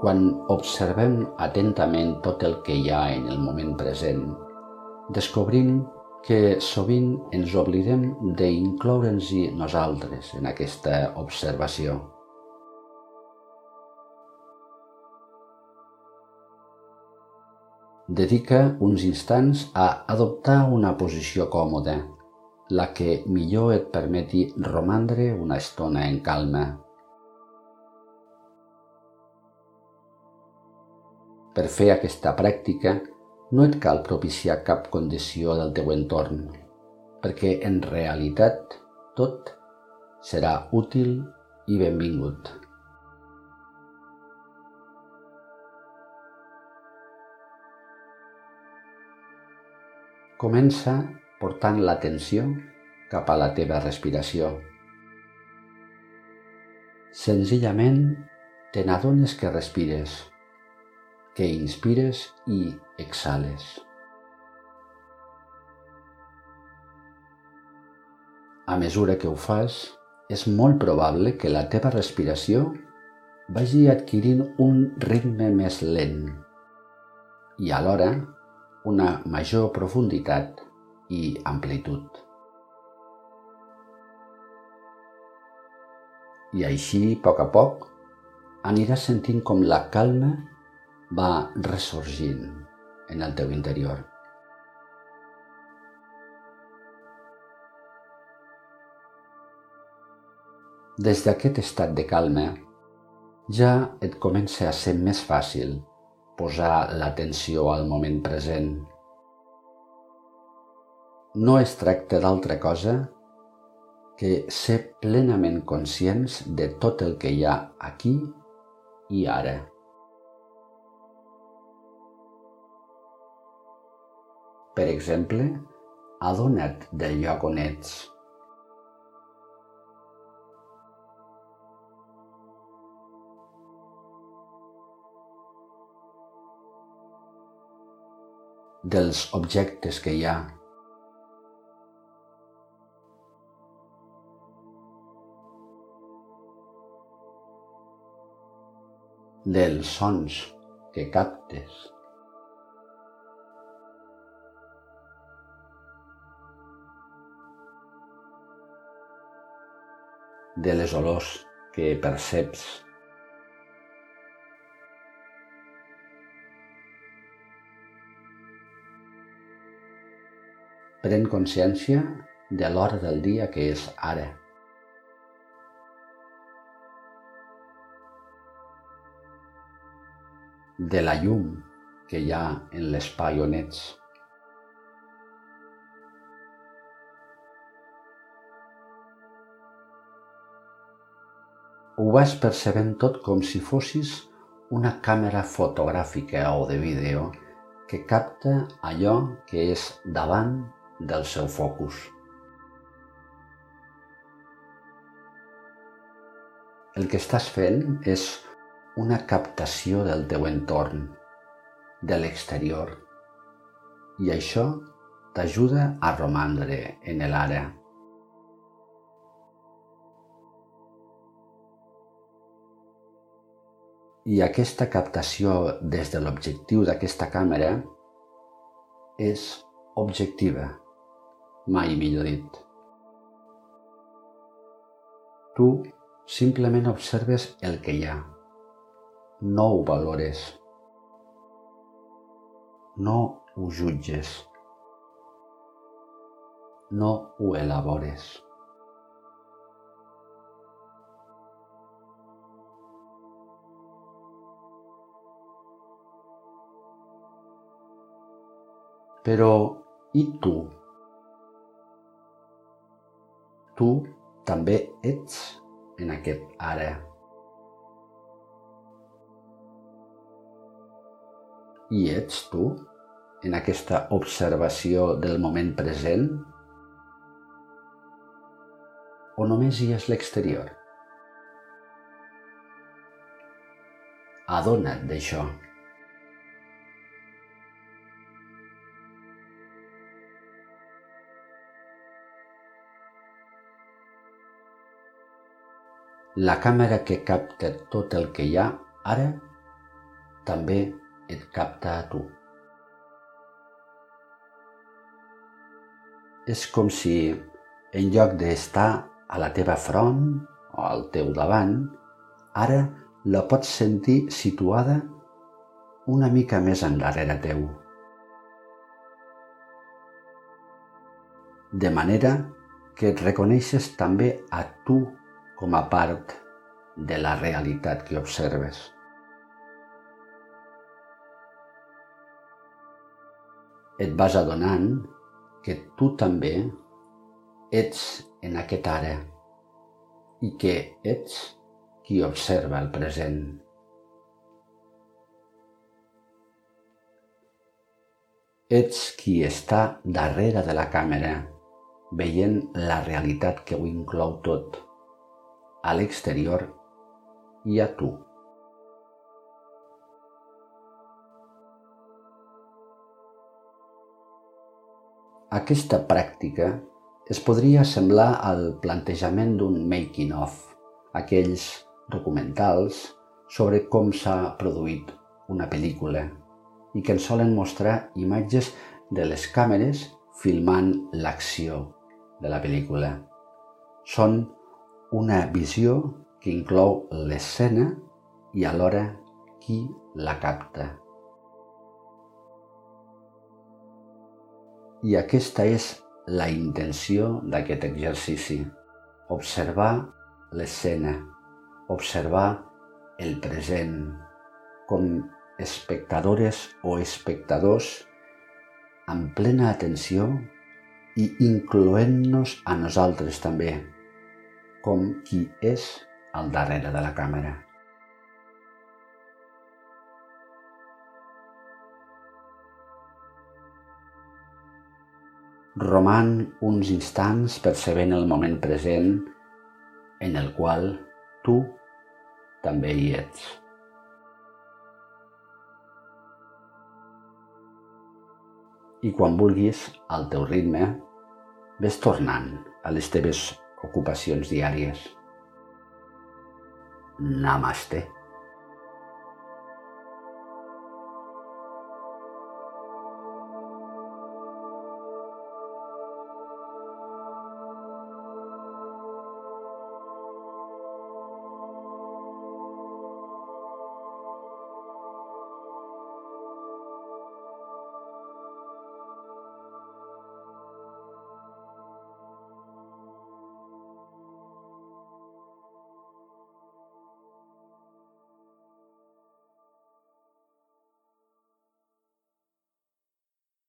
Quan observem atentament tot el que hi ha en el moment present, descobrim que sovint ens oblidem d'incloure'ns-hi nosaltres en aquesta observació. Dedica uns instants a adoptar una posició còmoda, la que millor et permeti romandre una estona en calma. Per fer aquesta pràctica no et cal propiciar cap condició del teu entorn, perquè en realitat tot serà útil i benvingut. Comença portant l'atenció cap a la teva respiració. Senzillament te n'adones que respires que inspires i exhales. A mesura que ho fas, és molt probable que la teva respiració vagi adquirint un ritme més lent i alhora una major profunditat i amplitud. I així, a poc a poc, aniràs sentint com la calma va ressorgint en el teu interior. Des d'aquest estat de calma, ja et comença a ser més fàcil posar l'atenció al moment present. No es tracta d'altra cosa que ser plenament conscients de tot el que hi ha aquí i ara. Per exemple, adona't del lloc on ets. dels objectes que hi ha. dels sons que captes. De les olors que perceps. Pren consciència de l'hora del dia que és ara. De la llum que hi ha en l'espai on ets. Ho vas percebent tot com si fossis una càmera fotogràfica o de vídeo que capta allò que és davant del seu focus. El que estàs fent és una captació del teu entorn, de l'exterior, i això t'ajuda a romandre en l'ara. I aquesta captació des de l'objectiu d'aquesta càmera és objectiva, mai millor dit. Tu simplement observes el que hi ha, no ho valores, no ho jutges, no ho elabores. Però i tu? Tu també ets en aquest ara. I ets tu en aquesta observació del moment present? O només hi és l'exterior? Adona't d'això. La càmera que capta tot el que hi ha ara també et capta a tu. És com si, en lloc d'estar a la teva front o al teu davant, ara la pots sentir situada una mica més endarrere teu. De manera que et reconeixes també a tu com a part de la realitat que observes. Et vas adonant que tu també ets en aquest ara i que ets qui observa el present. Ets qui està darrere de la càmera, veient la realitat que ho inclou tot, a l'exterior i a tu. Aquesta pràctica es podria semblar al plantejament d'un making-of, aquells documentals sobre com s'ha produït una pel·lícula i que ens solen mostrar imatges de les càmeres filmant l'acció de la pel·lícula. Són una visió que inclou l'escena i alhora qui la capta. I aquesta és la intenció d'aquest exercici. Observar l'escena, observar el present, com espectadores o espectadors amb plena atenció i incloent-nos a nosaltres també, com qui és al darrere de la càmera. roman uns instants percebent el moment present en el qual tu també hi ets. I quan vulguis, al teu ritme, ves tornant a les teves ocupacions diàries. Namaste.